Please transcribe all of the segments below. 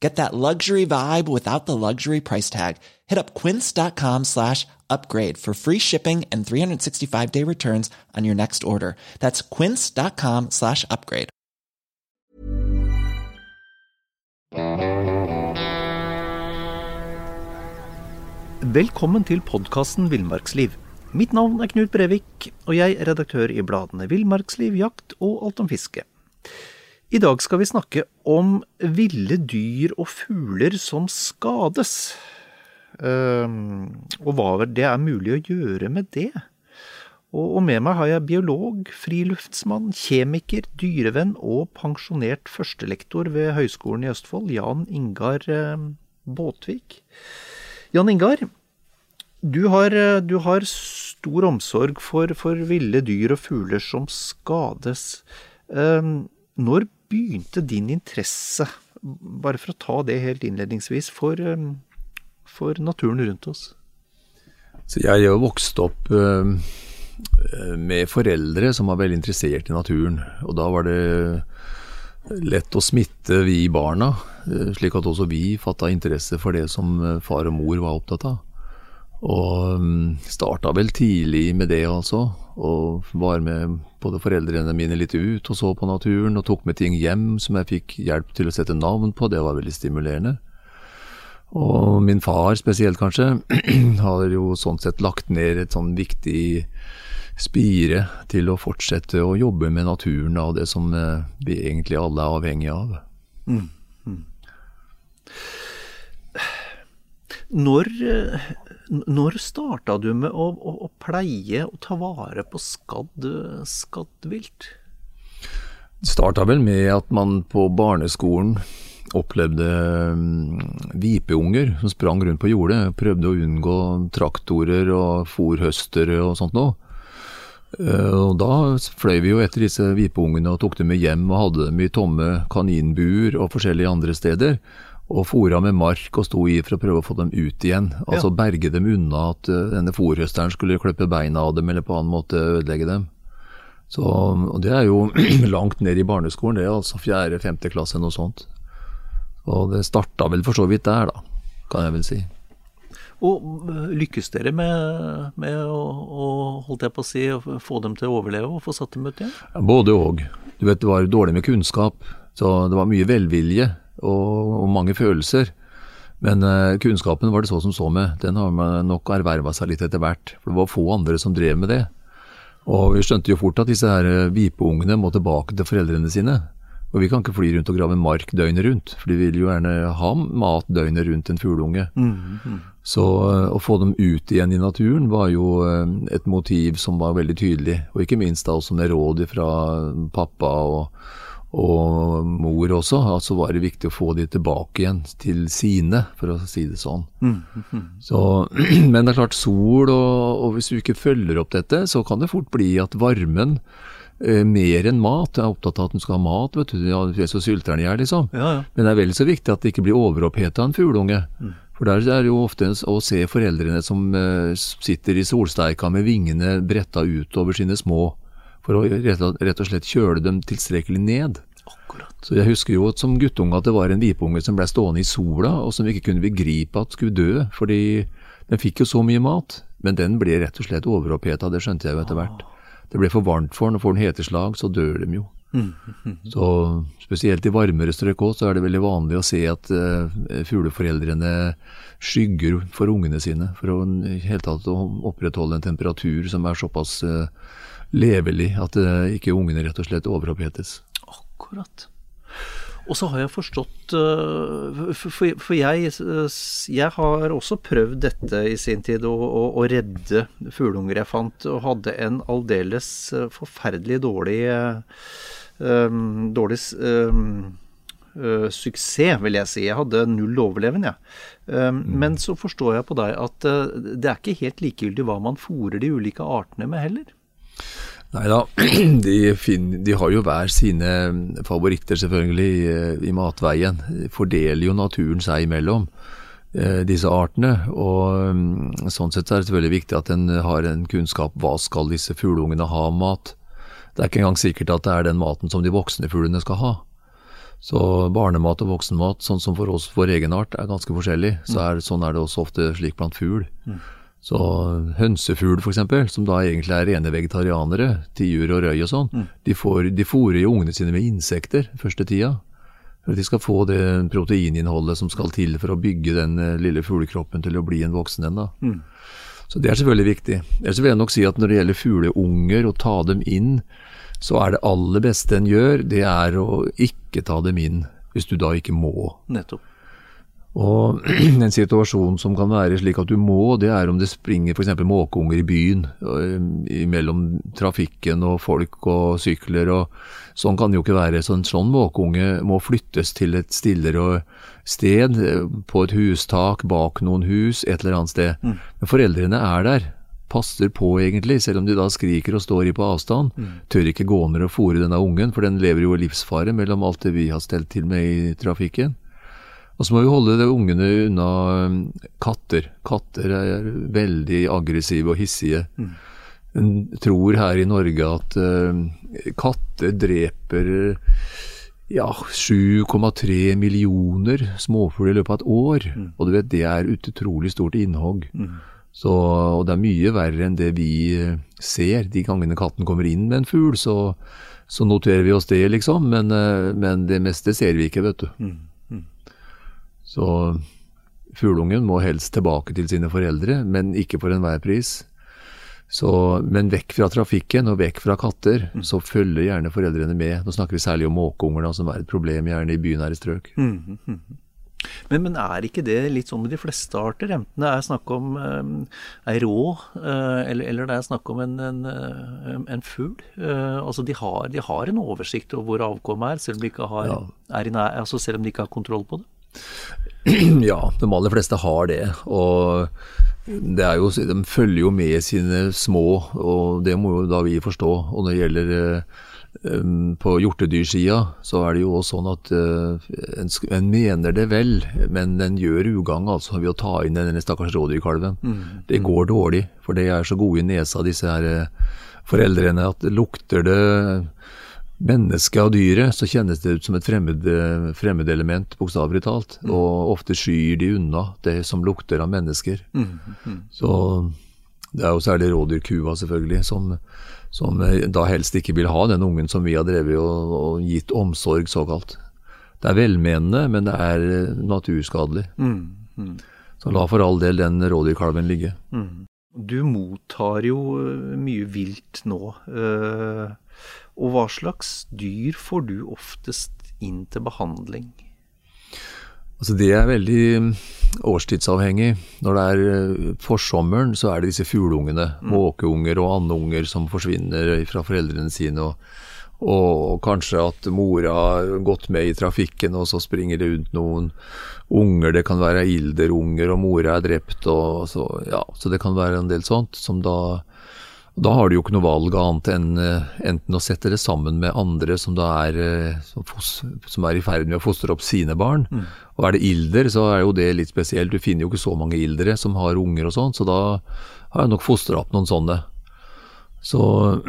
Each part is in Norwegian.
Get that luxury vibe without the luxury price tag. Hit up quince.com slash upgrade for free shipping and 365 day returns on your next order. That's quince.com slash upgrade. Velkommen til podkasten Villmarksliv. Mitt navn er Knut Brevik, og jeg er redaktør i bladene Villmarksliv, Jakt og Alt om fiske. I dag skal vi snakke om ville dyr og fugler som skades. Ehm, og hva det er mulig å gjøre med det. Og med meg har jeg biolog, friluftsmann, kjemiker, dyrevenn og pensjonert førstelektor ved Høgskolen i Østfold, Jan Ingar ehm, Båtvik. Jan Ingar, du har, du har stor omsorg for, for, ville dyr og fugler som skades. Ehm, når begynte din interesse, bare for å ta det helt innledningsvis, for, for naturen rundt oss? Så jeg er jo vokst opp med foreldre som var veldig interessert i naturen. Og da var det lett å smitte vi barna, slik at også vi fatta interesse for det som far og mor var opptatt av. Og starta vel tidlig med det, altså. Og var med både foreldrene mine litt ut og så på naturen, og tok med ting hjem som jeg fikk hjelp til å sette navn på. Det var veldig stimulerende. Og min far spesielt, kanskje, har jo sånn sett lagt ned et sånn viktig spire til å fortsette å jobbe med naturen og det som vi egentlig alle er avhengige av. Mm. Mm. Når, når starta du med å, å, å, pleie og ta vare på skadd, skadd vilt? Det starta vel med at man på barneskolen opplevde vipeunger som sprang rundt på jordet. Prøvde å unngå traktorer og fòrhøstere og sånt noe. Og Da fløy vi jo etter disse vipeungene og tok dem med hjem og hadde dem i tomme kaninbuer og forskjellige andre steder og fôra med mark og sto i for å prøve å få dem ut igjen. Altså ja. berge dem unna at uh, denne fòrhøsteren skulle klippe beina av dem eller på annen måte ødelegge dem. Så og Det er jo langt ned i barneskolen, det er altså fjerde-femte klasse, noe sånt. Og det starta vel for så vidt der, da, kan jeg vel si. Og lykkes dere med, med å, å, holdt jeg på å si, å få dem til å overleve og få satt dem ut igjen? Både òg. Du vet, det var dårlig med kunnskap, så det var mye velvilje og, og mange følelser. Men uh, kunnskapen var det så som så med. Den har man nok erverva seg litt etter hvert. For det var få andre som drev med det. Og vi skjønte jo fort at disse her eh, vipeungene må tilbake til foreldrene sine. Og vi kan ikke fly rundt og grave mark døgnet rundt, for de vil jo gjerne ha mat døgnet rundt en fugleunge. Mm -hmm. Så uh, å få dem ut igjen i naturen var jo uh, et motiv som var veldig tydelig. Og ikke minst da også med råd fra pappa og og mor også, altså var det viktig å få de tilbake igjen til sine, for å si det sånn. Mm, mm, så, men det er klart, sol og, og, hvis du ikke følger opp dette, så kan det fort bli at varmen eh, mer enn mat. Jeg er opptatt av at den skal ha mat, vet du. Ja, så sulter den i hjel, liksom. Ja, ja. Men det er vel så viktig at det ikke blir overoppheta en fugleunge. Mm. For der er det jo ofte å se foreldrene som eh, sitter i solsteika med vingene bretta ut over sine små for å rett og slett kjøle dem tilstrekkelig ned. Akkurat. Så Jeg husker jo som guttunge at det var en vipunge som ble stående i sola, og som ikke kunne begripe at skulle dø, fordi den fikk jo så mye mat. Men den ble rett og slett overoppheta, det skjønte jeg jo etter hvert. Det ble for varmt for den, og får den heteslag, så dør de jo. Så Spesielt i varmere strøk også, så er det veldig vanlig å se at uh, fugleforeldrene skygger for ungene sine, for å, helt tatt å opprettholde en temperatur som er såpass uh, levelig. At uh, ikke ungene rett og slett overopphetes. Akkurat. Og så har jeg forstått uh, For, jeg, jeg, har også prøvd dette i sin tid, å, å, å redde fugleunger jeg fant, og hadde en aldeles forferdelig dårlig um, dårlig um, uh, suksess, vil jeg si. Jeg hadde null overlevende, jeg. Um, mm. Men så forstår jeg på deg at uh, det er ikke helt likegyldig hva man fòrer de ulike artene med heller. Nei da, de, de, har jo hver sine favoritter selvfølgelig i, i matveien. Fordeler jo naturen seg imellom eh, disse artene. Og um, sånn sett er det selvfølgelig viktig at en har en kunnskap hva skal disse fugleungene ha mat. Det er ikke engang sikkert at det er den maten som de voksne fuglene skal ha. Så barnemat og voksenmat, sånn som for oss, vår egen art, er ganske forskjellig. Så mm. er, sånn er det også ofte slik blant fugl. Mm. Så hønsefugl f.eks., som da egentlig er rene vegetarianere, tiur og røy og sånn, mm. de, får, de fôrer jo ungene sine med insekter første tida. For at de skal få det proteininnholdet som skal til for å bygge den eh, lille fuglekroppen til å bli en voksen en. Mm. Så det er selvfølgelig viktig. Ellers vil jeg nok si at når det gjelder fugleunger, å ta dem inn, så er det aller beste en gjør, det er å ikke ta dem inn hvis du da ikke må. Nettopp. Og en situasjon som kan være slik at du må, det er om det springer f.eks. måkeunger i byen eh, mellom trafikken og folk og sykler. og Sånn kan det jo ikke være. Så en sånn måkeunge må flyttes til et stillere sted, eh, på et hustak, bak noen hus, et eller annet sted. Mm. Men foreldrene er der passer på, egentlig, selv om de da skriker og står i på avstand. Mm. Tør ikke gå ned og fòre denne ungen, for den lever jo i livsfare mellom alt det vi har stelt til med i trafikken. Og så må vi holde ungene unna um, katter. Katter er veldig aggressive og hissige. Mm. En tror her i Norge at uh, katter dreper ja, 7,3 millioner småfugler i løpet av et år. Mm. Og du vet, det er utrolig stort innhogg. Mm. Så, og det er mye verre enn det vi eh, ser. De gangene katten kommer inn med en fugl, så, så noterer vi oss det, liksom. Men, eh, men, det meste ser vi ikke, vet du. Mm. Så fugleungen må helst tilbake til sine foreldre, men ikke for enhver pris. Så, men vekk fra trafikken og vekk fra katter, mm. så følger gjerne foreldrene med. Nå snakker vi særlig om måkeunger, som er et problem gjerne i bynære strøk. Mm, mm, men, men, er ikke det litt sånn med de fleste arter? Enten det er snakk om um, ei rå, uh, eller, eller, det er snakk om en, en, en, en fugl. Uh, altså de har, de har, en oversikt over hvor avkommet er, selv om de ikke har, ja. nær, altså selv om de ikke har kontroll på det? Ja, de aller fleste har det. Og det er jo, de følger jo med sine små, og det må jo da vi forstå. Og når det gjelder uh, på hjortedyrsida så er det jo også sånn at uh, en, en, mener det vel, men den gjør ugagn altså ved å ta inn denne stakkars rådyrkalven. Mm. Det går dårlig, for de er så gode i nesa, disse her uh, foreldrene, at lukter det mennesket og dyret, så kjennes det ut som et fremmed, uh, fremmedelement, bokstavelig talt. Mm. Og ofte skyr de unna det som lukter av mennesker. Mm. mm. Så det er jo særlig rådyrkua, selvfølgelig, som som eh, da helst ikke vil ha den ungen som vi har drevet og, og gitt omsorg, såkalt. Det er velmenende, men det er eh, naturskadelig. Mm, mm. Så la for all del den rådyrkalven ligge. Mm. Du mottar jo eh, mye vilt nå. Og hva slags dyr får du oftest inn til behandling? Altså Det er veldig mm, årstidsavhengig. Når det er eh, forsommeren, så er det disse fugleungene. Mm. Måkeunger og andeunger som forsvinner fra foreldrene sine. Og, og, kanskje at mora har gått med i trafikken, og så springer det ut noen unger. Det kan være ilderunger, og mora er drept. Og så, ja, så det kan være en del sånt som da da har du jo ikke noe valg annet enn eh, enten å sette det sammen med andre som da er, eh, som, som er i ferd med å fostre opp sine barn. Mm. Og er det ilder, så er jo det litt spesielt. Du finner jo ikke så mange ildere som har unger og sånn, så da har jeg nok fostra opp noen sånne. Så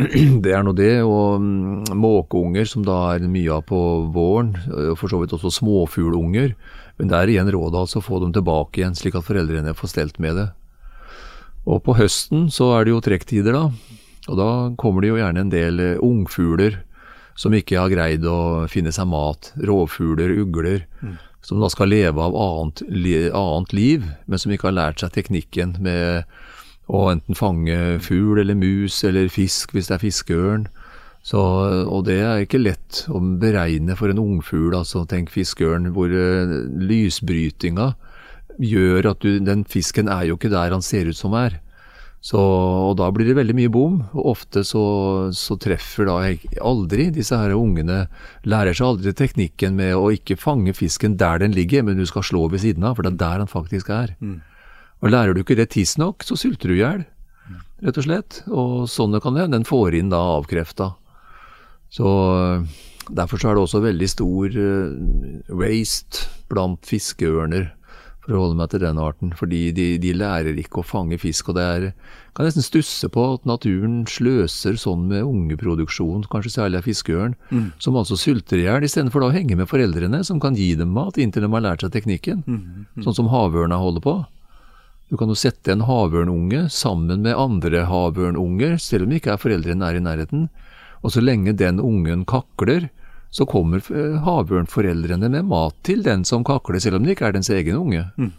det er nå det. Og mm, måkeunger, som da er mye av på våren, og for så vidt også småfuglunger. Men det er igjen rådet altså å få dem tilbake igjen, slik at foreldrene får stelt med det. Og på høsten så er det jo trekktider, da. Og da kommer det jo gjerne en del eh, ungfugler som ikke har greid å finne seg mat. Rovfugler, ugler. Mm. Som da skal leve av annet, annet, liv, men som ikke har lært seg teknikken med å enten fange fugl eller mus eller fisk hvis det er fiskeørn. Så, og det er ikke lett å beregne for en ungfugl. Altså, tenk fiskeørn, hvor uh, lysbrytinga gjør at du, den fisken er jo ikke der han ser ut som er. Så, og da blir det veldig mye bom. og Ofte så, så, treffer da aldri disse her ungene Lærer seg aldri teknikken med å ikke fange fisken der den ligger, men du skal slå ved siden av, for det er der han faktisk er. Mm. Og Lærer du ikke det tidsnok, så sulter du i hjel, rett og slett. Og sånne kan det den får inn da avkrefta. Så Derfor så er det også veldig stor uh, waste blant fiskeørner for å holde meg til den arten. Fordi de, de, lærer ikke å fange fisk. Og det er kan nesten stusse på at naturen sløser sånn med ungeproduksjon, kanskje særlig av fiskeørn, mm. som altså sulter i hjel, istedenfor å henge med foreldrene, som kan gi dem mat inntil de har lært seg teknikken. Mm. Mm. Sånn som havørna holder på. Du kan jo sette en havørnunge sammen med andre havørnunger, selv om ikke er foreldrene er i nærheten. Og så lenge den ungen kakler, så kommer eh, havørnforeldrene med mat til den som kakler, selv om det ikke er dens egen unge. Mm.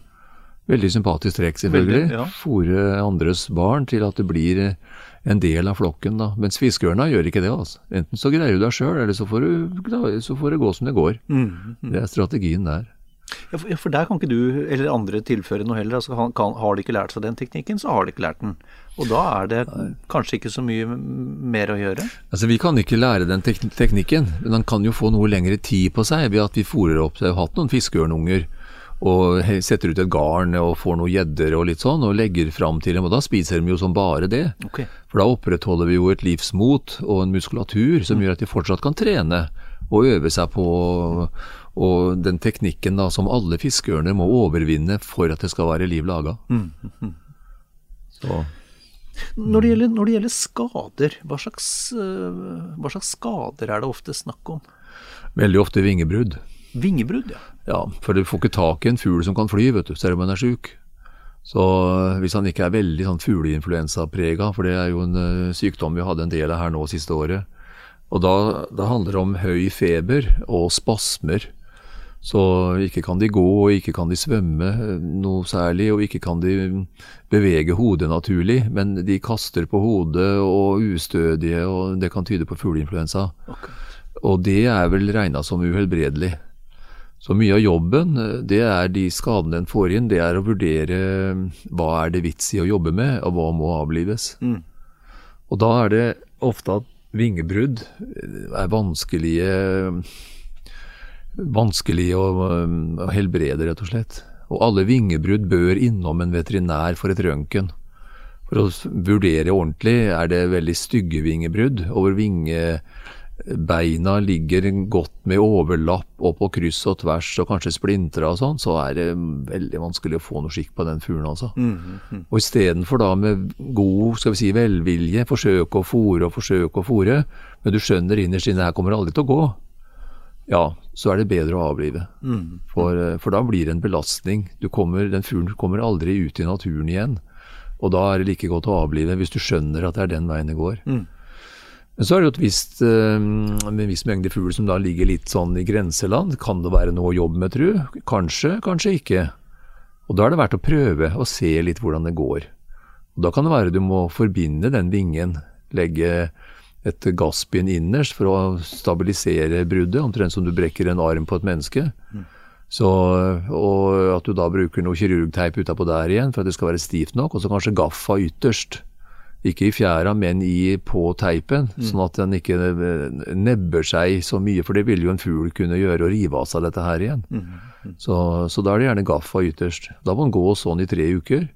Veldig sympatisk trekk, selvfølgelig. Veldig, ja. Fòre andres barn til at det blir eh, en del av flokken, da. Mens fiskeørna gjør ikke det, altså. Enten så greier du deg sjøl, eller så får, du, så får, det gå som det går. Mm, mm. Det er strategien der. Ja for, ja, for, der kan ikke du eller andre tilføre noe heller. Altså, kan, har de ikke lært seg den teknikken, så har de ikke lært den. Og da er det kanskje ikke så mye mer å gjøre? Altså Vi kan ikke lære den tek teknikken, men han kan jo få noe lengre tid på seg ved at vi fôrer opp. Jeg har hatt noen fiskeørnunger og setter ut et garn og får noen gjedder og litt sånn, og legger fram til dem. Og da spiser de jo som bare det. Okay. For da opprettholder vi jo et livsmot og en muskulatur som mm. gjør at de fortsatt kan trene og øve seg på og den teknikken da som alle fiskeørner må overvinne for at det skal være liv laga. Mm. Så når det, gjelder, når det gjelder, skader, hva slags, eh, hva slags, skader er det ofte snakk om? Veldig ofte vingebrudd. Vingebrudd, ja. Ja, For du får ikke tak i en fugl som kan fly, vet du, selv om den er sjuk. Så eh, hvis han ikke er veldig sånn fugleinfluensaprega, for det er jo en uh, sykdom vi hadde en del av her nå siste året, og da, da handler det om høy feber og spasmer så ikke kan de gå, og ikke kan de svømme eh, noe særlig, og ikke kan de bevege hodet naturlig, men de kaster på hodet og ustødige, og det kan tyde på fugleinfluensa. Okay. Og det er vel regna som uhelbredelig. Så mye av jobben, eh, det er de skadene en får inn, det er å vurdere eh, hva er det vits i å jobbe med, og hva må avlives. Mm. Og da er det ofte at vingebrudd er vanskelige vanskelig å, å helbrede, rett og slett. Og alle vingebrudd bør innom en veterinær for et røntgen. For å vurdere ordentlig er det veldig stygge vingebrudd, og hvor vingebeina ligger godt med overlapp og på kryss og tvers og kanskje splintra og sånn, så er det veldig vanskelig å få noe skikk på den fuglen, altså. Mm, mm, mm. Og istedenfor da med god skal vi si, velvilje, forsøke å fòre og forsøke å fòre, men du skjønner innerst inne her kommer aldri til å gå ja, så er det bedre å avlive. Mm. For, eh, for, da blir det en belastning. Kommer, den fuglen kommer aldri ut i naturen igjen. Og da er det like godt å avlive, hvis du skjønner at det er den veien det går. Mm. Men så er det jo et visst, med en viss mengde fugl som da ligger litt sånn i grenseland. Kan det være noe å jobbe med, tru? Kanskje, kanskje ikke. Og da er det verdt å prøve å se litt hvordan det går. Og Da kan det være du må forbinde den vingen, legge et gassbind innerst for å stabilisere bruddet, omtrent som du brekker en arm på et menneske. Mm. Så, og at du da bruker noe kirurgteip utapå der igjen for at det skal være stivt nok, og så kanskje gaffa ytterst. Ikke i fjæra, men i, på teipen, mm. sånn at den ikke nebber seg så mye. For det vil jo en fugl kunne gjøre, å rive av seg dette her igjen. Mm. mm. Så, så, da er det gjerne gaffa ytterst. Da må den gå sånn i tre uker.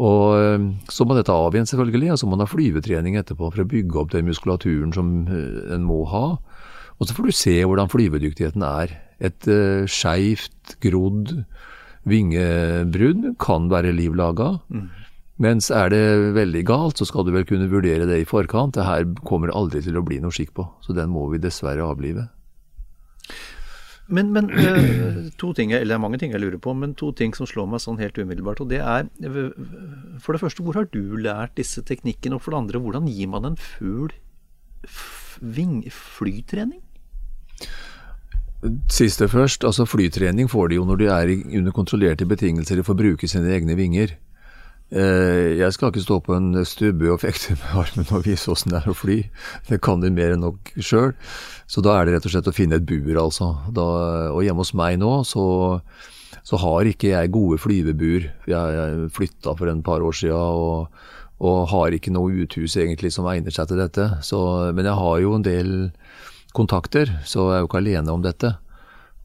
Og eh, Så må dette av igjen, selvfølgelig, og så må man ha flyvetrening etterpå for å bygge opp den muskulaturen som eh, en må ha. Og så får du se hvordan flyvedyktigheten er. Et uh, skeivt grodd vingebrudd kan være liv laga. Mm. Mens er det veldig galt, så skal du vel kunne vurdere det i forkant. Det her kommer aldri til å bli noe skikk på, så den må vi dessverre avlive. Men, men uh, to ting, eller det er mange ting jeg lurer på, men to ting som slår meg sånn helt umiddelbart. og det er, For det første, hvor har du lært disse teknikkene? Og for det andre, hvordan gir man en fugl flytrening? Siste først. altså Flytrening får de jo når de er under kontrollerte betingelser for å bruke sine egne vinger. Eh, jeg skal ikke stå på en stubbe og fekte med armen og vise åssen det er å fly. Det kan de mer enn nok sjøl. Så da er det rett og slett å finne et bur, altså. Da, og hjemme hos meg nå, så, så har ikke jeg gode flyvebur. Jeg, flytta for en par år sia og, og, har ikke noe uthus egentlig som egner seg til dette. Så, men jeg har jo en del kontakter, så jeg er jo ikke alene om dette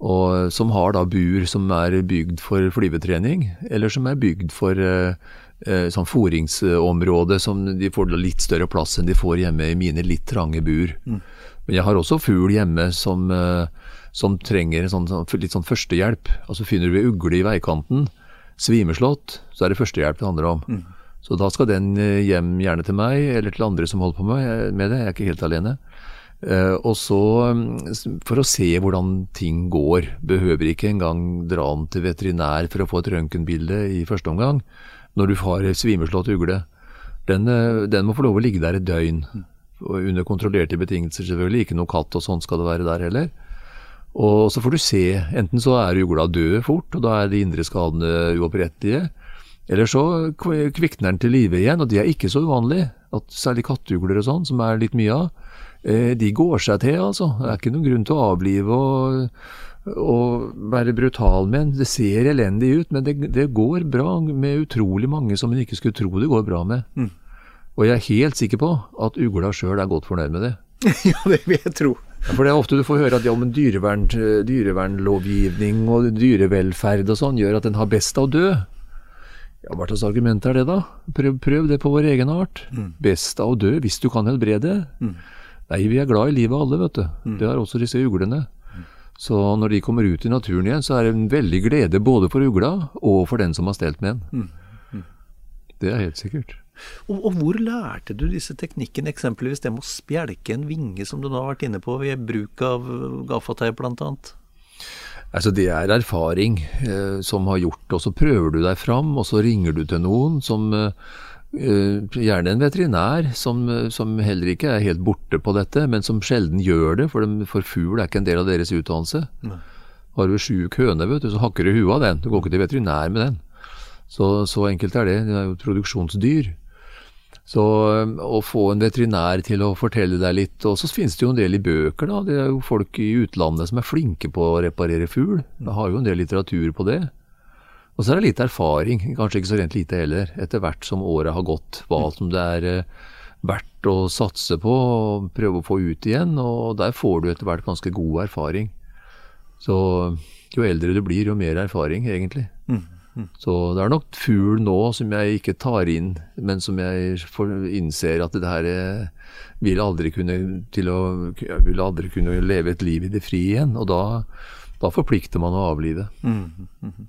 og som har da bur som er bygd for flyvetrening, eller som er bygd for eh sånn foringsområde som de får litt større plass enn de får hjemme i mine litt trange bur. Mm. Men jeg har også fugl hjemme som, eh, som trenger sånn, sånn, litt sånn førstehjelp. Altså Finner du ugle i veikanten, svimeslått, så er det førstehjelp det handler om. Mm. Så da skal den eh, hjem gjerne til meg, eller til andre som holder på med, det. Jeg er ikke helt alene. Og så, mm, for å se hvordan ting går, behøver ikke engang dra den til veterinær for å få et røntgenbilde i første omgang, når du har svimeslått ugle. Den, uh, den, må få lov å ligge der et døgn, under kontrollerte betingelser selvfølgelig, ikke noe katt og sånn skal det være der heller. Og så får du se, enten så er ugla død fort, og da er de indre skadene uopprettelige, eller så kvikner den til live igjen, og det er ikke så uvanlig, at særlig katteugler og sånn, som er litt mye av, Eh, de går seg til, altså. Det er ikke noen grunn til å avlive og, og være brutal med en. Det ser elendig ut, men det, det, går bra med utrolig mange som en ikke skulle tro det går bra med. Mm. Og jeg er helt sikker på at ugla sjøl er godt fornøyd med det. ja, det vil jeg tro. For det er ofte du får høre at ja, men dyrevern, dyrevernlovgivning og dyrevelferd og sånn gjør at den har best av å dø. Ja, Hva slags argument er det, da? Prøv, prøv det på vår egen art. Mm. Best av å dø hvis du kan helbrede. Mm. Nei, vi er glad i livet alle, vet du. Mm. Det har også disse uglene. Så når de kommer ut i naturen igjen, så er det en veldig glede både for ugla og for den som har stelt med en. Mm. Mm. Det er helt sikkert. Og, og, hvor lærte du disse teknikkene, eksempelvis det med å spjelke en vinge, som du nå har vært inne på, ved bruk av gaffateip bl.a.? Altså Det er erfaring eh, som har gjort, det. og så prøver du deg fram, og så ringer du til noen som Eh, gjerne en veterinær som, som, heller ikke er helt borte på dette, men som sjelden gjør det, for, de, for fugl er ikke en del av deres utdannelse. Nei. Har du sjuk høne, vet du, så hakker du huet av den. Du går ikke til veterinær med den. Så, så enkelt er det. Det er jo produksjonsdyr. Så eh, å få en veterinær til å fortelle deg litt, og så finnes det jo en del i bøker, da. Det er jo folk i utlandet som er flinke på å reparere fugl. Det har jo en del litteratur på det. Og så er det litt erfaring, kanskje ikke så rent lite heller, etter hvert som året har gått. Hva mm. som det er eh, verdt å satse på og prøve å få ut igjen. Og der får du etter hvert ganske god erfaring. Så jo eldre du blir, jo mer erfaring, egentlig. Mm. Mm. Så det er nok fugl nå som jeg ikke tar inn, men som jeg innser at det her eh, vil aldri kunne, til å, vil aldri kunne leve et liv i det frie igjen. Og da, da forplikter man å avlive. Mm.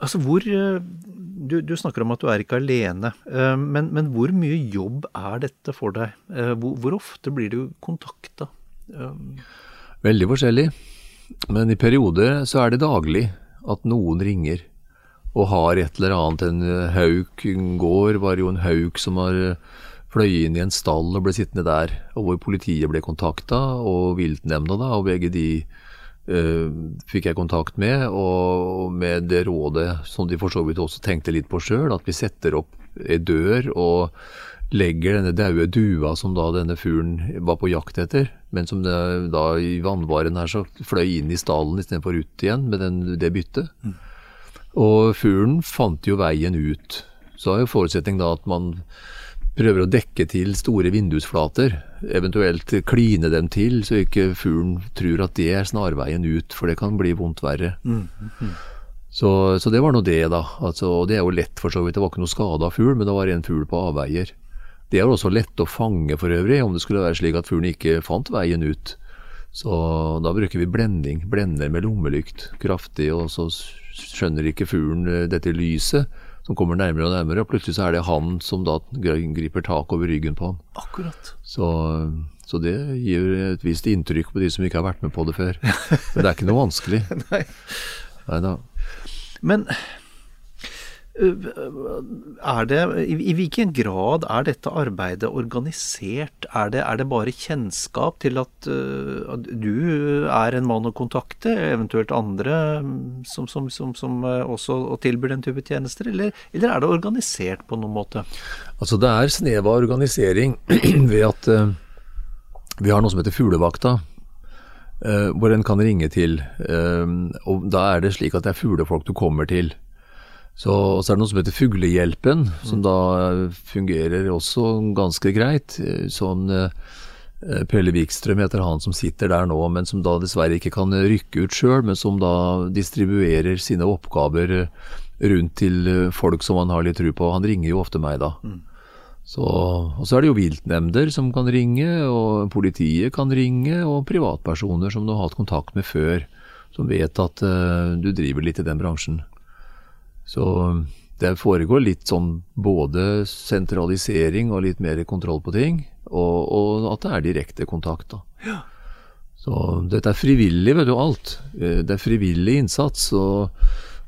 Altså hvor eh, du, du, snakker om at du er ikke alene, eh, men, men, hvor mye jobb er dette for deg? Eh, hvor, hvor ofte blir du kontakta? Veldig forskjellig, men i perioder så er det daglig at noen ringer og har et eller annet. En hauk går var jo en hauk som har fløy inn i en stall og ble sittende der, og hvor politiet ble kontakta, og viltnemnda da, og begge de fikk jeg kontakt med, og med det rådet som de for så vidt også tenkte litt på sjøl, at vi setter opp ei dør og legger denne daue dua som da denne fuglen var på jakt etter, men som det, da i vannvaren her så fløy inn i stallen istedenfor ut igjen med den, det byttet. Mm. Og fuglen fant jo veien ut. Så er jo forutsetning da at man prøver å dekke til store vindusflater, eventuelt kline dem til, så ikke fuglen tror at det er snarveien ut, for det kan bli vondt verre. Mm, mm. Så, så, det var nå det, da. Altså, og det er jo lett, for så vidt. Det var ikke noe skada fugl, men det var en fugl på avveier. Det er jo også lett å fange for øvrig, om det skulle være slik at fuglen ikke fant veien ut. Så da bruker vi blending. Blender med lommelykt kraftig, og så skjønner ikke fuglen eh, dette lyset som kommer nærmere og nærmere, og plutselig så er det han som da griper tak over ryggen på ham. Akkurat. Så, så det gir et visst inntrykk på de som ikke har vært med på det før. Men det er ikke noe vanskelig. Nei. Neida. Men Er det, i, I hvilken grad er dette arbeidet organisert? Er det, er det bare kjennskap til at, uh, du er en mann å kontakte, eventuelt andre som, som, som, som også tilbyr den type tjenester, eller, eller, er det organisert på noen måte? Altså Det er snev av organisering ved at uh, vi har noe som heter Fuglevakta. Uh, hvor en kan ringe til. og Da er det slik at det er fuglefolk du kommer til. Så, så er det noe som heter Fuglehjelpen, som da fungerer også ganske greit. Sånn eh, Pelle Wikstrøm heter han som sitter der nå, men som da dessverre ikke kan rykke ut sjøl, men som da distribuerer sine oppgaver rundt til folk som han har litt tro på. Han ringer jo ofte meg da. Mm. Så, og så er det jo viltnemnder som kan ringe, og politiet kan ringe, og privatpersoner som du har hatt kontakt med før, som vet at uh, du driver litt i den bransjen. Så det foregår litt sånn både sentralisering og litt mer kontroll på ting, og, og at det er direkte kontakt. da. Ja. Så dette er frivillig, vet du, alt. Eh, det er frivillig innsats. å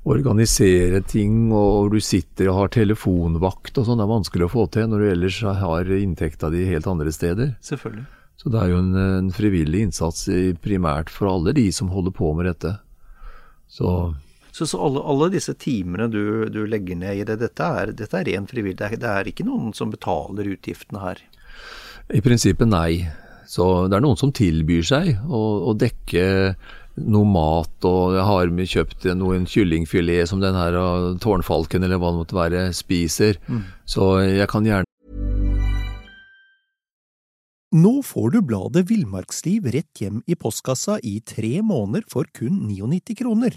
organisere ting, og du sitter og har telefonvakt og sånn, det er vanskelig å få til når du ellers har inntekta di helt andre steder. Selvfølgelig. Så det er jo en, en frivillig innsats primært for alle de som holder på med dette. Så så, så alle, alle, disse timene du, du, legger ned i det, dette er, dette er ren frivillig. Det er, det er ikke noen som betaler utgiftene her? I prinsippet nei. Så det er noen som tilbyr seg å, å dekke noe mat, og jeg har kjøpt noen kyllingfilet som den her tårnfalken eller hva det måtte være spiser. Mm. Så jeg kan gjerne Nå får du bladet Villmarksliv rett hjem i postkassa i tre måneder for kun 99 kroner.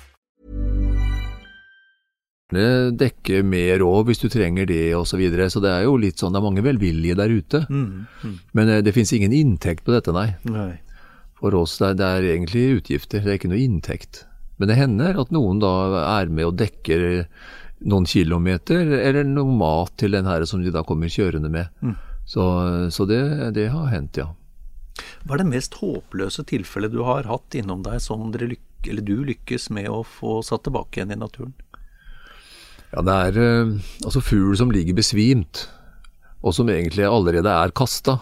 Dekke mer òg hvis du trenger det osv. Så, videre. så det er jo litt sånn, det er mange velvillige der ute. Mm, mm. Men eh, det finnes ingen inntekt på dette, nei. nei. For oss det er, det er egentlig utgifter, det er ikke noe inntekt. Men det hender at noen da er med og dekker noen kilometer, eller noe mat til den her som de da kommer kjørende med. Mm. Så, så det, det, har hendt, ja. Hva er det mest håpløse tilfellet du har hatt innom deg som lyk du lykkes med å få satt tilbake igjen i naturen? Ja, det er uh, altså fugl som ligger besvimt, og som egentlig allerede er kasta.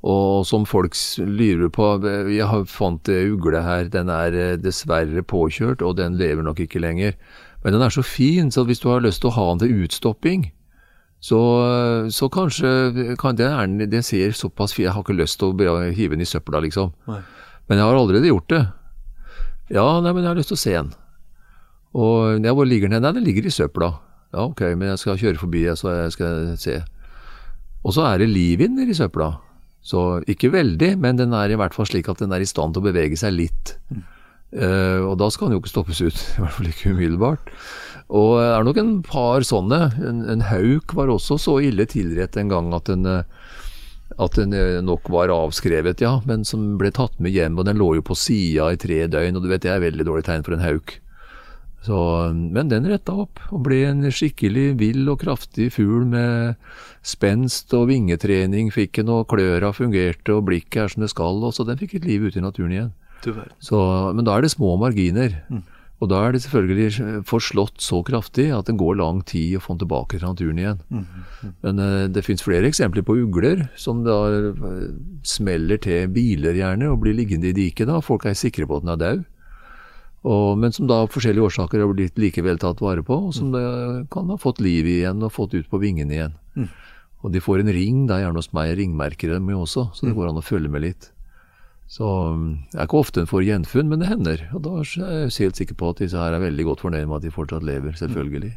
Og som folk lurer på Jeg fant ugle her, den er uh, dessverre påkjørt, og den lever nok ikke lenger. Men den er så fin, så hvis du har lyst til å ha den til utstopping, så, uh, så kanskje kan det, er, det ser såpass fint Jeg har ikke lyst til å hive den i søpla, liksom. Nei. Men jeg har allerede gjort det. Ja, nei, men jeg har lyst til å se den. Og ja, hvor ligger den? Nei, den ligger i søpla. Ja, ok, men jeg skal kjøre forbi, så jeg skal se. Og så er det liv inni søpla. Så ikke veldig, men den er i hvert fall slik at den er i stand til å bevege seg litt. Mm. Uh, og da skal den jo ikke stoppes ut, i hvert fall ikke umiddelbart. Og det er nok en par sånne. En, en hauk var også så ille tilrett en gang at den, at den nok var avskrevet, ja, men som ble tatt med hjem. Og den lå jo på sida i tre døgn, og du vet det er veldig dårlig tegn for en hauk. Så, men den retta opp, og ble en skikkelig vill og kraftig fugl med spenst og vingetrening. Fikk den, og kløra fungerte og blikket er som det skal, og så den fikk et liv ute i naturen igjen. Så, men da er det små marginer. Mm. Og da er det selvfølgelig forslått så kraftig at det går lang tid å få den tilbake til naturen igjen. Mm. Mm. Men uh, det finnes flere eksempler på ugler som da uh, smeller til biler gjerne og blir liggende i diket. da. Folk er sikre på at den er død. Og, men som da av forskjellige årsaker har blitt likevel tatt vare på, og som mm. kan ha fått liv igjen og fått ut på vingene igjen. Mm. Og de får en ring, det er gjerne hos meg ringmerker dem jo også, så det mm. går an å følge med litt. Så det er ikke ofte en får gjenfunn, men det hender. Og da er jeg helt sikker på at disse her er veldig godt fornøyd med at de fortsatt lever, selvfølgelig.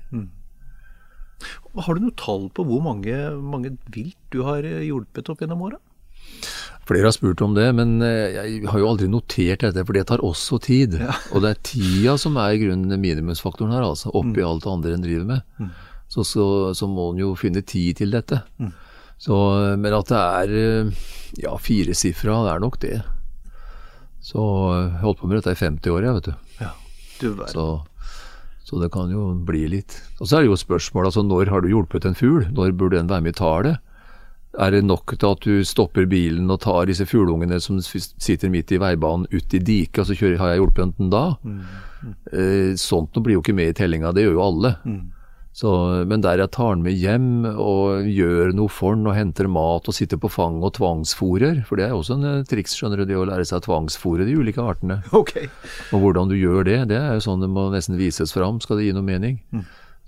Har du noe tall på hvor mange, mange vilt du har hjulpet opp gjennom åra? Flere har spurt om det, men eh, jeg har jo aldri notert dette, for det tar også tid. Og det er tida som er i grunnen minimumsfaktoren her, altså. Oppi alt det andre en driver med. Så, så, så må en jo finne tid til dette. Så, men at det er eh, ja, firesifra, det er nok det. Så jeg holdt på med dette i 50 år, jeg, vet du. Ja. Du. Så, så det kan jo bli litt. Og så er det jo spørsmål, altså når har du hjulpet en fugl? Når burde den være med i tallet? Er det nok til at du stopper bilen og tar disse fugleungene som sitter midt i veibanen ut i diket, og så kjører, har jeg hjulpet den da? Eh, sånt noe blir jo ikke med i tellinga, det gjør jo alle. Så, men der jeg tar den med hjem og gjør noe for den og henter mat og sitter på fanget og tvangsfòrer, for det er jo også en eh, triks, skjønner du, det å lære seg å tvangsfòre de ulike artene. Okay. Og hvordan du gjør det, det er jo sånn det må nesten vises fram, skal det gi noe mening.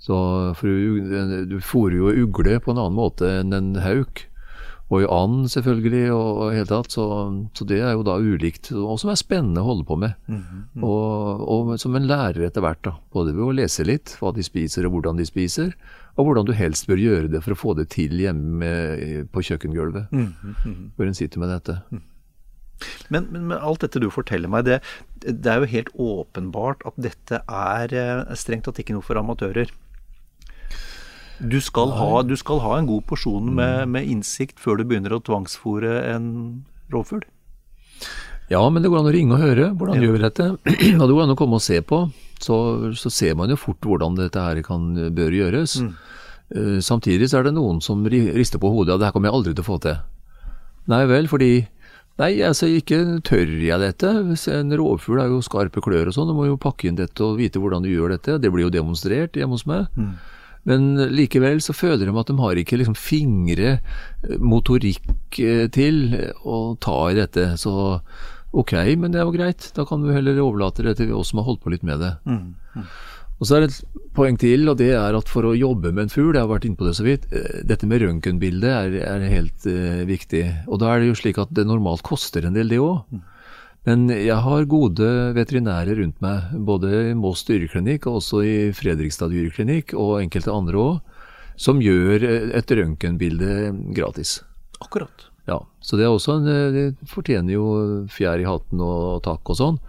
Så for du, du fôrer jo ugle på en annen måte enn en hauk. Og i and, selvfølgelig, og og hele tatt. Så, så det er jo da ulikt, og som er spennende å holde på med. Og, og som en lærer etter hvert, da. Både ved å lese litt hva de spiser og hvordan de spiser, og hvordan du helst bør gjøre det for å få det til hjemme med, på kjøkkengulvet. Hvor en sitter med dette. Men, men men, alt dette du forteller meg, det, det er jo helt åpenbart at dette er eh, strengt tatt ikke noe for amatører. Du skal, ha, du skal ha en god porsjon med, med innsikt før du begynner å tvangsfòre en rovfugl. Ja, men det går an å ringe og høre hvordan gjør vi dette. Og det går an å komme og se på. Så, så ser man jo fort hvordan dette her kan, bør gjøres. Eh, Samtidig så er det noen som rister på hodet, og det her kommer jeg aldri til å få til. Nei vel, fordi Nei, altså ikke tør jeg dette. En rovfugl har jo skarpe klør og sånn, du må jo pakke inn dette og vite hvordan du gjør dette. Det blir jo demonstrert hjemme hos meg. Men likevel så føler de at de har ikke liksom fingre, eh, motorikk eh, til å ta i dette. Så ok, men det er jo greit. Da kan du heller overlate det til oss som har holdt på litt med det. Og så er det et poeng til, og det er at for å jobbe med en fugl, jeg har vært inne på det så vidt, eh, dette med røntgenbildet er, er helt uh, viktig. Og da er det jo slik at det normalt koster en del, det òg. Men jeg har gode veterinærer rundt meg, både i Mås dyreklinikk og også i Fredrikstad dyreklinikk, og enkelte andre òg, som gjør eh, et røntgenbilde gratis. Akkurat. Ja, så det er også en, eh, det fortjener jo fjær i hatten og takk og sånn.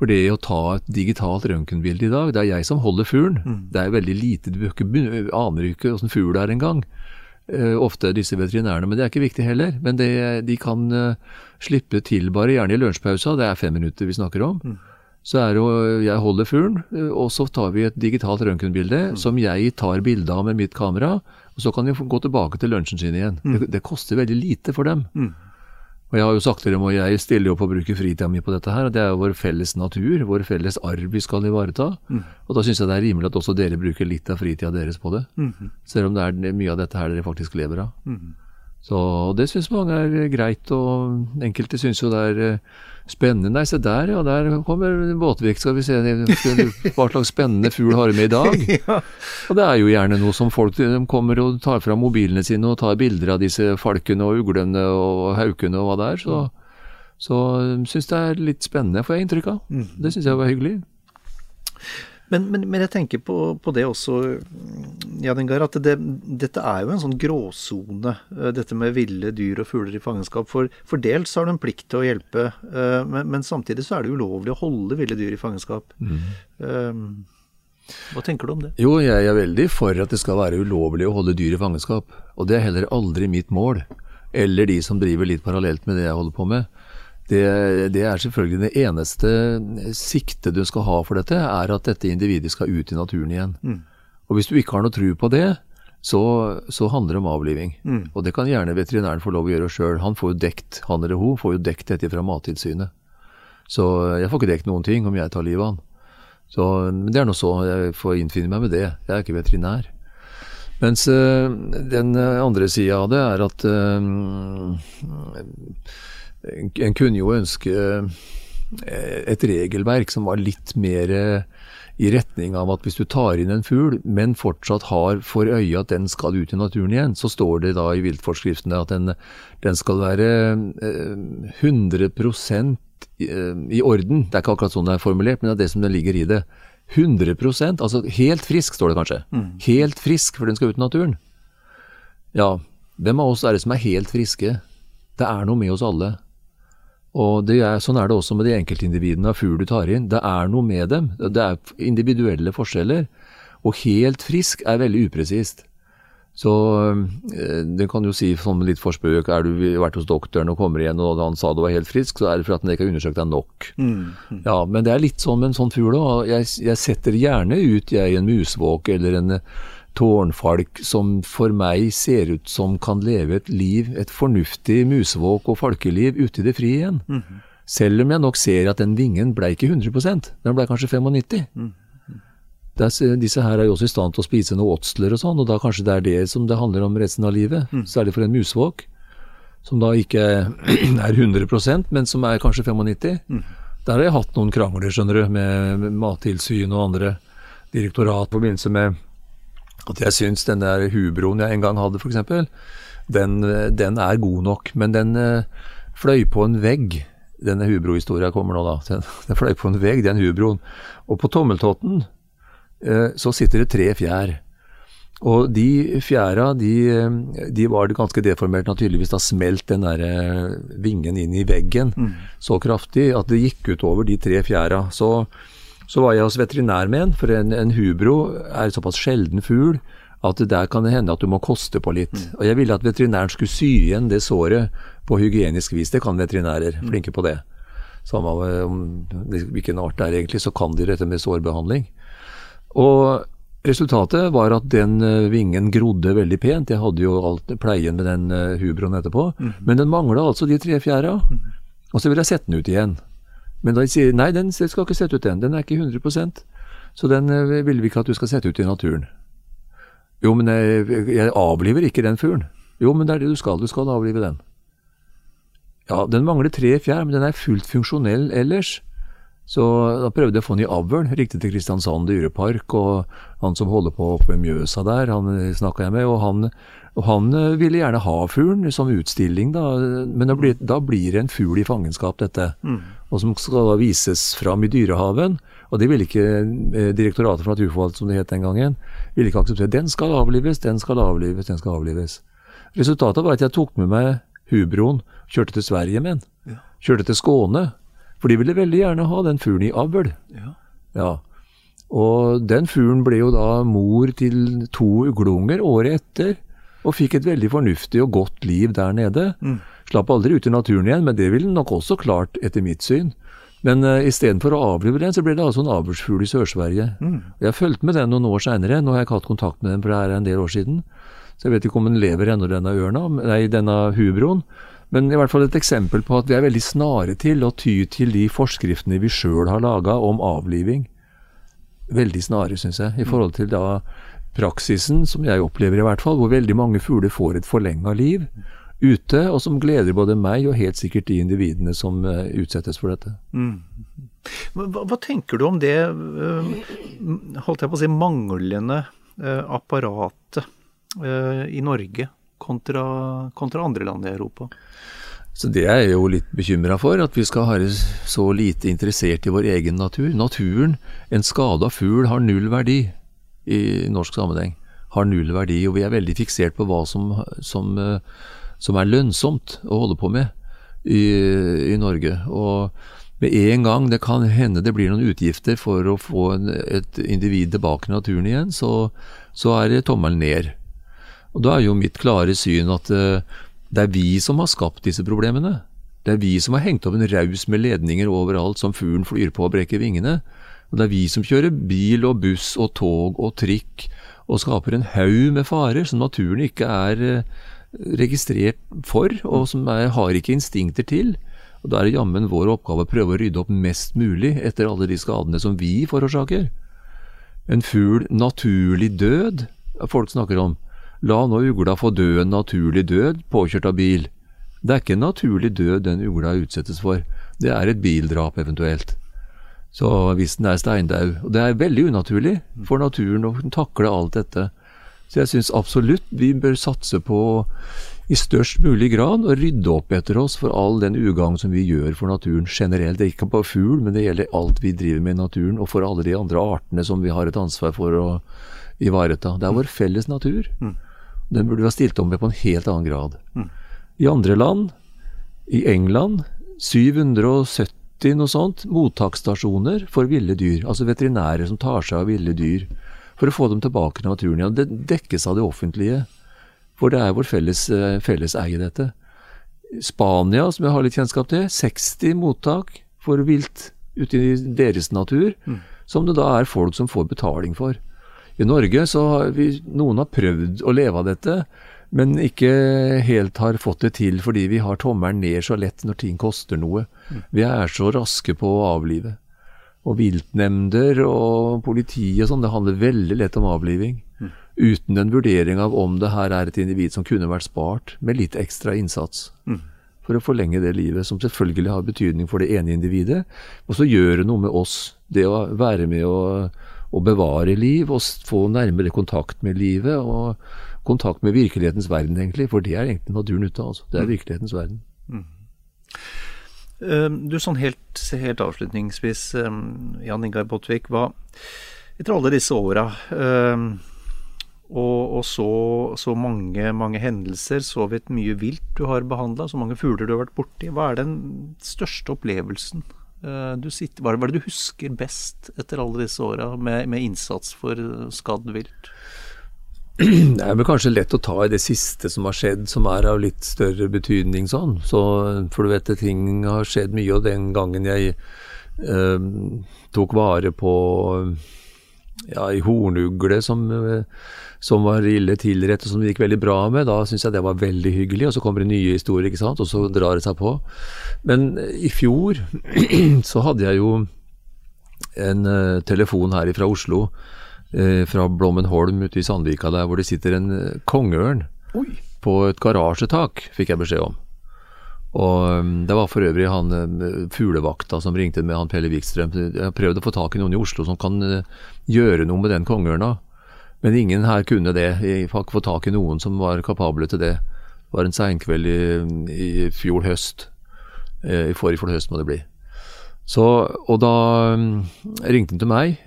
For det å ta et digitalt røntgenbilde i dag, det er jeg som holder fuglen. Det er veldig lite, du ikke aner ikke åssen fugl er engang. Uh, ofte disse veterinærene, men det er ikke viktig heller. Men det, de kan eh, slippe til bare, gjerne i lunsjpausa, det er fem minutter vi snakker om. Så er det jo, jeg holder fuglen, eh, og så tar vi et digitalt røntgenbilde som jeg tar bilde av med mitt kamera, og så kan de gå tilbake til lunsjen sin igjen. Det, det koster veldig lite for dem. Og jeg har jo sagt til dem, og jeg stiller jo opp og bruker fritida mi på dette her, og det er jo vår felles natur, vår felles arv vi skal ivareta. Og da syns jeg det er rimelig at også dere bruker litt av fritida deres på det. Selv om det er mye av dette her dere faktisk lever av. Så det syns mange er greit, og enkelte syns jo det er eh, spennende. Nei, se der, ja, der kommer Båtvik, skal vi se hva slags spennende fugl har vi med i dag. Og det er jo gjerne noe som folk de kommer og tar fram mobilene sine og tar bilder av disse falkene og uglene og haukene og hva det er. Så, så syns det er litt spennende, får jeg inntrykk av. Det syns jeg var hyggelig. Men, men, men jeg tenker på, på det også, Jadengar, at det, dette er jo en sånn gråsone. eh, Dette med ville dyr og fugler i fangenskap. For, for dels har du en plikt til å hjelpe, eh, men, men samtidig så er det ulovlig å holde ville dyr i fangenskap. Eh, Hva tenker du om det? Jo, jeg er veldig for at det skal være ulovlig å holde dyr i fangenskap. Og det er heller aldri mitt mål. Eller de som driver litt parallelt med det jeg holder på med. Det, det er selvfølgelig det eneste siktet du skal ha for dette, er at dette individet skal ut i naturen igjen. Og hvis du ikke har noe tro på det, så, så handler det om avliving. Og det kan gjerne veterinæren få lov å gjøre sjøl. Han får jo dekt, han eller hun får jo dekt dette fra Mattilsynet. Så jeg får ikke dekt noen ting om jeg tar livet av han. Så, men det er nå så, jeg får innfinne meg med det. Jeg er ikke veterinær. Mens øh, den andre sida av det er at eh, en, kunne jo ønske eh, et regelverk som var litt mer eh, i retning av at hvis du tar inn en fugl, men fortsatt har for øye at den skal ut i naturen igjen, så står det da i viltforskriftene at den, den skal være eh, 100% i orden. Det er ikke akkurat sånn det er formulert, men det er det som det ligger i det. 100% altså helt frisk, står det kanskje. Mm. Helt frisk, for den skal ut i naturen. Ja, hvem av oss er det som er helt friske? Det er noe med oss alle. Og er, Sånn er det også med de enkeltindividene av fugl du tar inn. Det er noe med dem. Det er individuelle forskjeller. Og helt frisk er veldig upresist. Så øh, det kan jo si som litt forspøk, er du vært hos doktoren og kommer igjen og han sa du var helt frisk, så er det for at han ikke har undersøkt deg nok. Mm, mm. Ja, Men det er litt sånn med en sånn fugl òg. Jeg, jeg, setter gjerne ut jeg en musvåk eller en tårnfalk som for meg ser ut som kan leve et liv, et fornuftig musevåk- og falkeliv ute i det frie igjen. Mm -hmm. Selv om jeg nok ser at den vingen ble ikke 100% den ble kanskje 95 mm. Disse her er jo også i stand til å spise noe åtsler og sånn, og da kanskje det er det som det handler om resten av livet. Mm. Særlig for en musvåk, som da ikke er 100% men som er kanskje 95 mm. Der har jeg hatt noen krangler, skjønner du, med Mattilsynet og andre direktorat i forbindelse med at jeg syns den der hubroen jeg en gang hadde, f.eks., den, den er god nok. Men den uh, fløy på en vegg. Denne hubrohistoria kommer nå, da. Den, den, fløy på en vegg, den hubroen. Og på tommeltotten uh, så sitter det tre fjær. Og de fjæra, de, de var ganske deformert, naturligvis. Da smelt den der vingen inn i veggen mm. så kraftig at det gikk utover de tre fjæra. Så så var jeg hos veterinær med en, for en, en hubro er såpass sjelden fugl at det der kan det hende at du må koste på litt. Mm. Og jeg ville at veterinæren skulle sy igjen det såret på hygienisk vis. Det kan veterinærer, mm. flinke på det. Samme om hvilken art det er egentlig, så kan de dette med sårbehandling. Og resultatet var at den eh, vingen grodde veldig pent. Jeg hadde jo alt pleien med den uh, hubroen etterpå. Mm. Men den mangla altså de tre fjæra. Og så ville jeg sette den ut igjen. Men da de sier nei, den skal ikke sette ut den, den er ikke 100% så den eh, vil vi ikke at du skal sette ut i naturen. Jo, men jeg, jeg avliver ikke den fuglen. Jo, men det er det du skal, du skal avlive den. Ja, den mangler tre fjær, men den er fullt funksjonell ellers. Så da prøvde jeg å få ny i avl. Riktig til Kristiansand dyrepark, og han som holder på oppe ved Mjøsa der, han snakka jeg med, og han, og han eh, ville gjerne ha fuglen som utstilling, da. Men da blir, da blir det en fugl i fangenskap, dette. Mm. Og som skal da vises fram i dyrehaven. Og det ville ikke eh, Direktoratet for naturforvaltning, som det het den gangen, ville ikke akseptere. Den skal avlives, den skal avlives, den skal avlives. Resultatet var at jeg tok med meg hubroen, kjørte til Sverige med den. Kjørte til Skåne for de ville veldig gjerne ha den fuglen i avl. Ja. ja. Og den fuglen ble jo da mor til to ugleunger året etter, og fikk et veldig fornuftig og godt liv der nede. Mm. Slapp aldri ut i naturen igjen, men det ville den nok også klart, etter mitt syn. Men uh, istedenfor å avlive den, så ble det altså en avlsfugl i Sør-Sverige. Mm. Jeg fulgte med den noen år seinere, nå har jeg ikke hatt kontakt med den, for det er en del år siden. Så jeg vet ikke om den lever ennå, denne ørna, nei, denne hubroen. Men i hvert fall et eksempel på at vi er veldig snare til å ty til de forskriftene vi sjøl har laga om avliving. Veldig snare, syns jeg, i forhold til da praksisen, som jeg opplever i hvert fall, hvor veldig mange fugler får et forlenga liv ute, og som gleder både meg og helt sikkert de individene som uh, utsettes for dette. Mm. Hva, hva, tenker du om det, uh, holdt jeg på å si, manglende uh, apparatet i Norge kontra, kontra andre land i Europa? Så Det er jeg jo litt bekymra for, at vi skal være så lite interessert i vår egen natur. Naturen, en skada fugl, har null verdi i norsk sammenheng. Har null verdi, og vi er veldig fiksert på hva som, som, eh, som er lønnsomt å holde på med i, i, Norge. Og med en gang det kan hende det blir noen utgifter for å få en, et individ tilbake i naturen igjen, så, så er tommelen ned. Og Da er jo mitt klare syn at uh, det er vi som har skapt disse problemene. Det er vi som har hengt opp en raus med ledninger overalt som fuglen flyr på og brekker vingene. Og det er vi som kjører bil og buss og tog og trikk og skaper en haug med farer som naturen ikke er eh, registrert for, og som er, har ikke instinkter til. Og Da er det jammen vår oppgave å prøve å rydde opp mest mulig etter alle de skadene som vi forårsaker. En fugl naturlig død, folk snakker om. La nå ugla få dø en naturlig død, påkjørt av bil. Det er ikke en naturlig død den ugla utsettes for, det er et bildrap eventuelt. Så hvis den er steindau. Og det er veldig unaturlig for naturen å takle alt dette. Så jeg syns absolutt vi bør satse på i størst mulig grad å rydde opp etter oss for all den ugagn som vi gjør for naturen generelt. Det er ikke bare fugl, men det gjelder alt vi driver med i naturen, og for alle de andre artene som vi har et ansvar for å ivareta. Det er vår felles natur. Den burde vi ha stilt om med på en helt annen grad. I andre land, i England, 770 noe sånt, mottaksstasjoner for ville dyr. Altså veterinærer som tar seg av ville dyr. For å få dem tilbake til naturen igjen. Det dekkes av det offentlige. For det er vår felles, eh, felles eie, dette. Spania, som jeg har litt kjennskap til, 60 mottak for vilt ute i deres natur, som det da er folk som får betaling for. I Norge så har vi, noen har prøvd å leve av dette, men ikke helt har fått det til fordi vi har tommelen ned så lett når ting koster noe. Vi er så raske på å avlive. Og viltnemnder og politi og sånn, det handler veldig lett om avliving. Uten en vurdering av om det her er et individ som kunne vært spart, med litt ekstra innsats. For å forlenge det livet, som selvfølgelig har betydning for det ene individet. Og så gjør det noe med oss, det å være med å, å bevare liv, og få nærmere kontakt med livet, og kontakt med virkelighetens verden, egentlig. For det er egentlig naturen ute, altså. Det er virkelighetens verden. Mm. Du, sånn helt, helt avslutningsvis, eh, Jan Ingar Botvik. hva Etter alle disse åra, eh, og, og så, så mange, mange hendelser, så vidt mye vilt du har behandla, så mange fugler du har vært borti, hva er den største opplevelsen sitter, hva er det- hva er det du husker best etter alle disse åra med, med innsats for eh, skadd vilt? Det er vel kanskje lett å ta i det siste som har skjedd, som er av litt større betydning sånn. Så, for du vet, ting har skjedd mye, og den gangen jeg eh, tok vare på ja, ei hornugle som, eh, som var ille tilrett, og som det gikk veldig bra med, da syns jeg det var veldig hyggelig. Og så kommer det nye historier, ikke sant, og så drar det seg på. Men eh, i fjor så hadde jeg jo en uh, telefon her fra Oslo, uh, fra Blommenholm ute i Sandvika der hvor det sitter en uh, kongeørn på et garasjetak, fikk jeg beskjed om. Og um, Det var for øvrig han eh, fuglevakta som ringte med han Pelle Wikstrøm. Jeg har prøvd å få tak i noen i Oslo som kan eh, gjøre noe med den kongeørna, men ingen her kunne det. Jeg fikk fått tak i noen som var kapable til det. Det var en seinkveld i, i fjor høst. Eh, I forrige høst må det bli. Så, og da mm, ringte han til meg.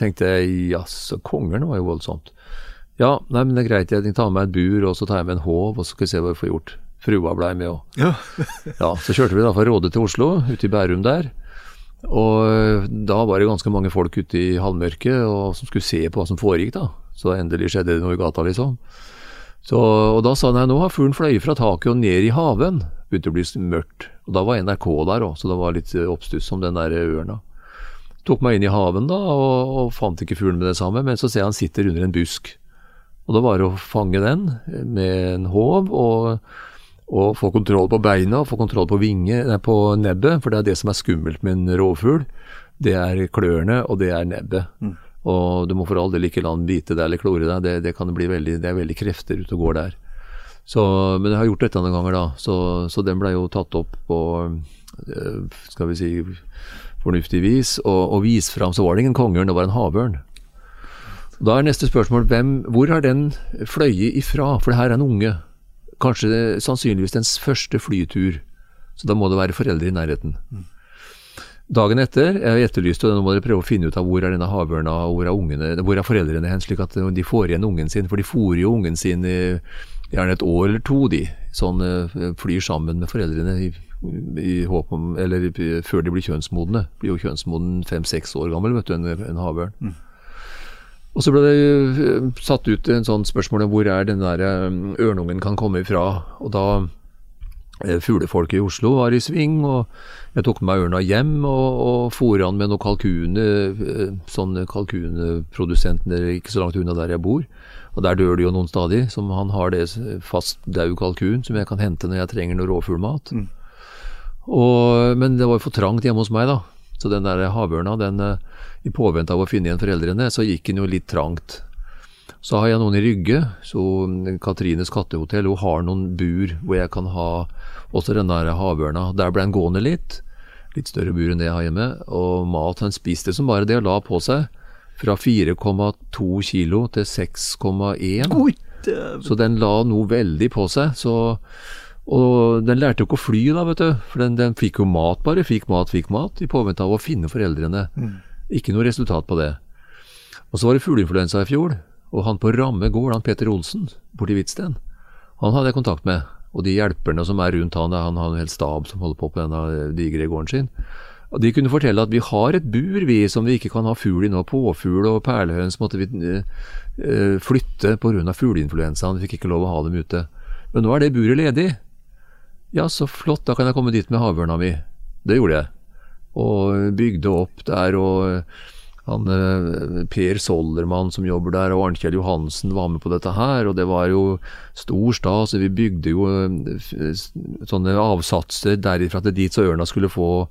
Tenkte jeg jaså, kongeren var jo voldsomt. Ja, nei, men det er greit, jeg tar med meg et bur, og så tar jeg med en håv, og så skal vi se hva vi får gjort. Frua blei med òg. Ja. Ja, så kjørte vi da fra Råde til Oslo, ute i Bærum der. Og eh, da var det ganske mange folk ute i halvmørket og som skulle se på hva som foregikk, da. Så endelig skjedde det noe i gata, liksom. Så, og da sa han nei, nå har fuglen fløyet fra taket og ned i haven. Begynte å bli mørkt. Og da var NRK der òg, så det var litt eh, oppstuss om den der ørna. Tok meg inn i haven da, og, og fant ikke fuglen med det samme, men så ser jeg han sitter under en busk. Og da var det å fange den med en håv og, og få kontroll på beina, og få kontroll på, vinge, nei, på nebbet, for det er det som er skummelt med en rovfugl. Det er klørne, og det er nebbet. Og du må for all del ikke la den bite deg eller klore deg, det, det, kan bli veldig, det er veldig krefter ute og går der. Så, men jeg har gjort dette noen ganger, da, så, så den ble jo tatt opp på eh, skal vi si fornuftig vis, og, og vist fram så var det ingen kongeørn, det var en havørn. Da er neste spørsmål hvem, hvor har den fløyet ifra? For det her er en unge. Kanskje sannsynligvis dens første flytur. Så da må det være foreldre i nærheten. Dagen etter, jeg etterlyste og nå må dere prøve å finne ut av hvor er denne havørna hvor er, ungene, hvor er foreldrene hen, slik at de får igjen ungen sin. For de fôrer jo ungen sin i gjerne et år eller to, de. Sånn eh, flyr sammen med foreldrene i, i håp om Eller før de blir kjønnsmodne. Blir jo kjønnsmoden fem-seks år gammel, vet du, en, en havørn. Og så ble det eh, satt ut en sånn spørsmål om hvor er den der eh, ørnungen kan komme ifra. Og da eh, fuglefolket i Oslo var i sving, og jeg tok med meg ørna hjem og, og fôra han med noen kalkuner, sånne kalkunprodusenter ikke så langt unna der jeg bor. Og der dør det jo noen stadig, som han har det fast daud kalkun som jeg kan hente når jeg trenger noe rovfuglmat. Og, men det var jo for trangt hjemme hos meg, da. Så den der havørna, den, i påvente av å finne igjen foreldrene, så gikk den jo litt trangt. Så har jeg noen i Rygge, så mm, Katrines kattehotell, hun har noen bur hvor jeg kan ha også den der havørna. Der ble den gående litt. Litt større bur enn det jeg har hjemme. Og mat han spiste som bare det, og la på seg. Fra 4,2 kilo til 6,1. Oi. Så den la noe veldig på seg. Så, og den lærte jo ikke å fly da, vet du. For den, den fikk jo mat bare. Fikk mat, fikk mat. I påvente av å finne foreldrene. Ikke noe resultat på det. Og så var det fugleinfluensa i fjor. Og han på Ramme gård, han Peter Olsen borti Hvitsten, han hadde jeg kontakt med. Og de hjelperne som er rundt han, han har en hel stab som holder på på denne digre gården sin. Og De kunne fortelle at vi har et bur vi som vi ikke kan ha fugl i nå. Påfugl og perlehøns måtte vi eh, flytte pga. fugleinfluensaen. Vi fikk ikke lov å ha dem ute. Men nå er det buret ledig. Ja, så flott, da kan jeg komme dit med havørna mi. Det gjorde jeg. Og bygde opp der, og han eh, Per Sollermann som jobber der, og Arnkjell Johansen var med på dette her, og det var jo stor stas. Vi bygde jo eh, sånne avsatser derifra til dit, så ørna skulle få,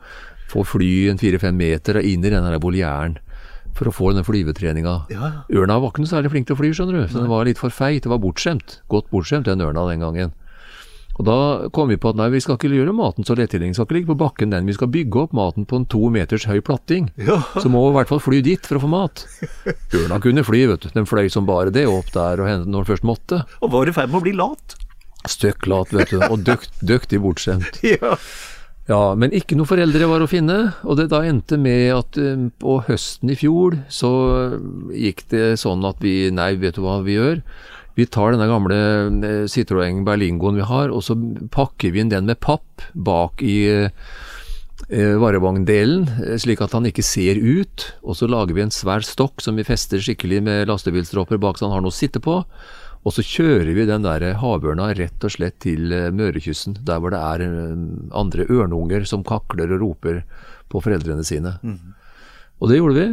få fly en fire-fem meter inn i den her volieren for å få denne flyvetreninga. Ja, ja. Ørna var ikke noe særlig flink til å fly, skjønner du. Så den var litt for feit. Det var bortskjemt. Godt bortskjemt, den ørna den gangen. Og da kom vi på at nei, vi skal ikke gjøre maten så lettilgjengelig. Skal ikke ligge på bakken den. Vi skal bygge opp maten på en to meters høy platting. Ja. Så må vi i hvert fall fly dit for å få mat. Ørna kunne fly, vet du. Den fløy som bare det opp der og når den først måtte. Og var i ferd med å bli lat. Støkk lat, vet du. Og døkt, døktig bortskjemt. Ja. Ja, men ikke noe foreldre var å finne, og det da endte med at eh, på høsten i fjor så gikk det sånn at vi, nei, vet du hva vi gjør? Vi tar denne gamle eh, Citroën Berlingoen vi har, og så pakker vi inn den med papp bak i varevogndelen, eh, slik at han ikke ser ut, og så lager vi en svær stokk som vi fester skikkelig med lastebilstropper bak så han har noe å sitte på. Og så kjører vi den der havørna rett og slett til eh, Mørekysten, der hvor det er eh, andre ørnunger som kakler og roper på foreldrene sine. Og det gjorde vi.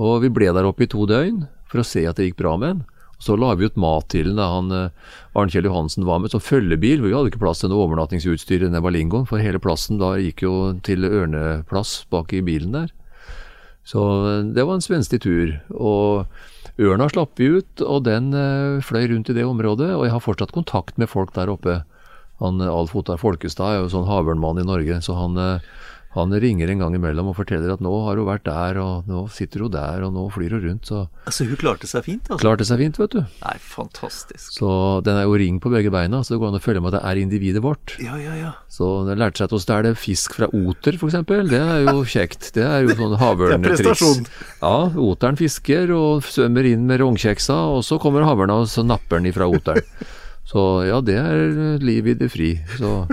Og vi ble der oppe i to døgn for å se at det gikk bra med den. Så la vi ut mat til da han eh, Arnkjell Johansen var med som følgebil. Vi hadde ikke plass til noe overnattingsutstyr i denne Berlingoen, for hele plassen da gikk jo til ørneplass bak i bilen der. Så eh, det var en spenstig tur. Og ørna slapp vi ut, og den eh, fløy rundt i det området. Og jeg har fortsatt kontakt med folk der oppe. Han Alf Ottar Folkestad er jo sånn havørnmann i Norge, så han, han ringer en gang imellom og forteller at nå har hun vært der, og nå sitter hun der, og nå flyr hun rundt. Så Altså, hun klarte seg fint, altså. klarte seg fint, vet du. Nei, fantastisk. Så den er jo ring på begge beina, så det går an å følge med at det er individet vårt. Ja, ja, ja. Så den lærte seg til å stjele fisk fra oter, f.eks. Det er jo kjekt. Det er jo sånn havørnetriks. Ja, oteren fisker og svømmer inn med rognkjeksa, og så kommer havørna og så napper den ifra oteren. Så ja, det er liv i det fri. Så,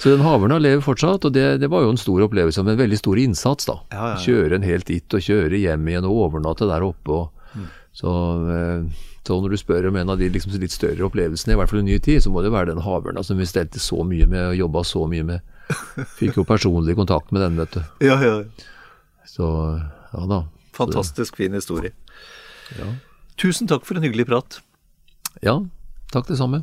så den havørna lever fortsatt, og det, det var jo en stor opplevelse, med en veldig stor innsats, da. Ja, ja, ja. Kjøre en helt dit og kjøre hjem igjen og overnatte der oppe. og Mm. så, eh, så når du spør om en av de liksom litt større opplevelsene, i hvert fall i ny tid, så må det være den havørna som vi stelte så mye med og jobba så mye med. Fikk jo personlig kontakt med den, vet du. Ja, ja. Så ja da. Fantastisk fin historie. Ja. Tusen takk for en hyggelig prat. Ja, takk det samme.